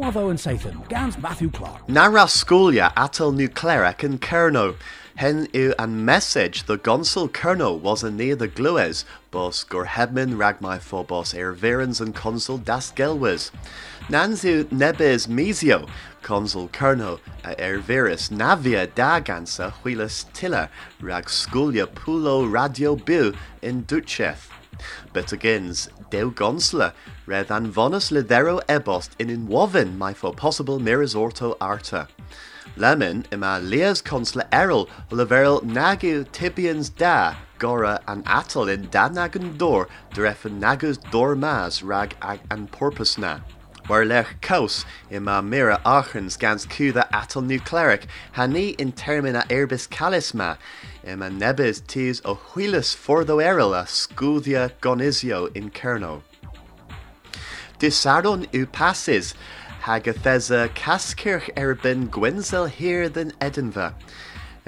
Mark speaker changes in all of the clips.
Speaker 1: Wavo and Sathan, Gans Matthew Clark.
Speaker 2: Nara Scolia atal nucleric and Kerno. Hen u an message the gonsul Kerno was a near the glues, bos gur hebmin ragmai phobos er verens and consul das gelwes. Nanzu nebes mesio, consul Kerno a er veris navia da gansa huilas tilla rag scolia pulo radio bill in Ducheth. But agains, deu gonsla, red than vonus lidero ebost in in wovin my for possible mirisorto arta. Lemon ima leas consla eril leveril nagu tibians da, gora and atal in danagan dor, drefen nagus dormas rag ag and porpusna. Waar lech kaus ima mira achens gans cuda atal nucleric, hani in termina erbis calisma, ima nebis tis o huilis fordo erila scudia gonisio in kerno. Disaron u passes, hagathesa caskirch erbin gwensel here than Edinva.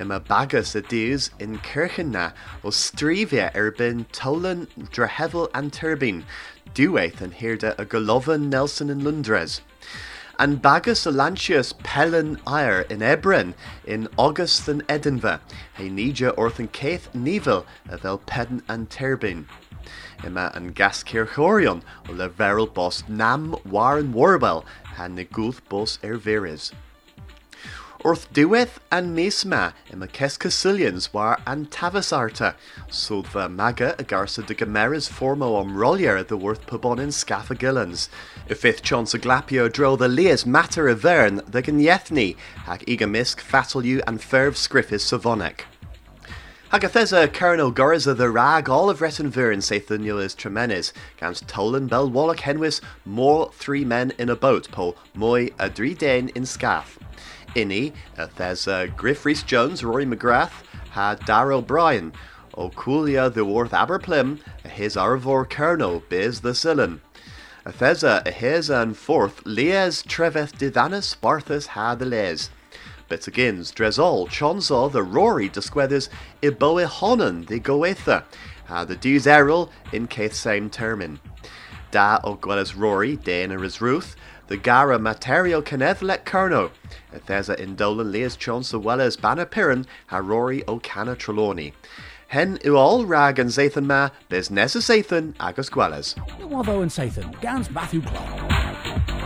Speaker 2: Ima bagus a in Kirchenna o strivia erbin tolan drehevel and turbine, duaith and hirda a Nelson in Lundres. And bagus Alantius Pellen Ire in Ebren in August than Edinva, he nija orthan Keith Neville of El Pedden and Turbine. Ima an gaskirchorion o le veril bos nam waren warwell han ne gulth bos er Orth dueth an misma ima kescasilians war an tavasarta, sodva maga a garsa de gameras formo om rollier the worth pabon in scafagillans. Y fifth chance glapio dro the leas matter avern the ganyethni, hag ega misk fatal you and ferv scriffis savonic. Hagathesa Colonel Gorza the rag all of Retinver in Sathunio is tremenis, gans Tolan Bel Wallach Henwis, more three men in a boat, po moi a dane in scaff. Inni, a uh, Thesa uh, Griff Rhys Jones, Rory McGrath, uh, ha Dar O'Brien, O Coolia the Worth Aberplim, his Arvor Colonel, biz the Sillen. A Thesa a his and fourth, Lies Treveth Didanis Barthas ha the les. But agains, Dresol, Chonzo, the Rory disquethers Iboe Honan, the Goetha, ha the Deus Errol in Caith same termin. Da o Gwellis Rory, Dana is Ruth, the Gara Materio Kenneth let Kerno, Ethesa Indolan Leas Chonsa Welles Banna Piran, ha Rory o Cana Trelawney. Hen uol rag and Zathan ma, bis Nessa Zathan agus Gwellis.
Speaker 1: Wavo and Sathan, Gans Matthew Clark.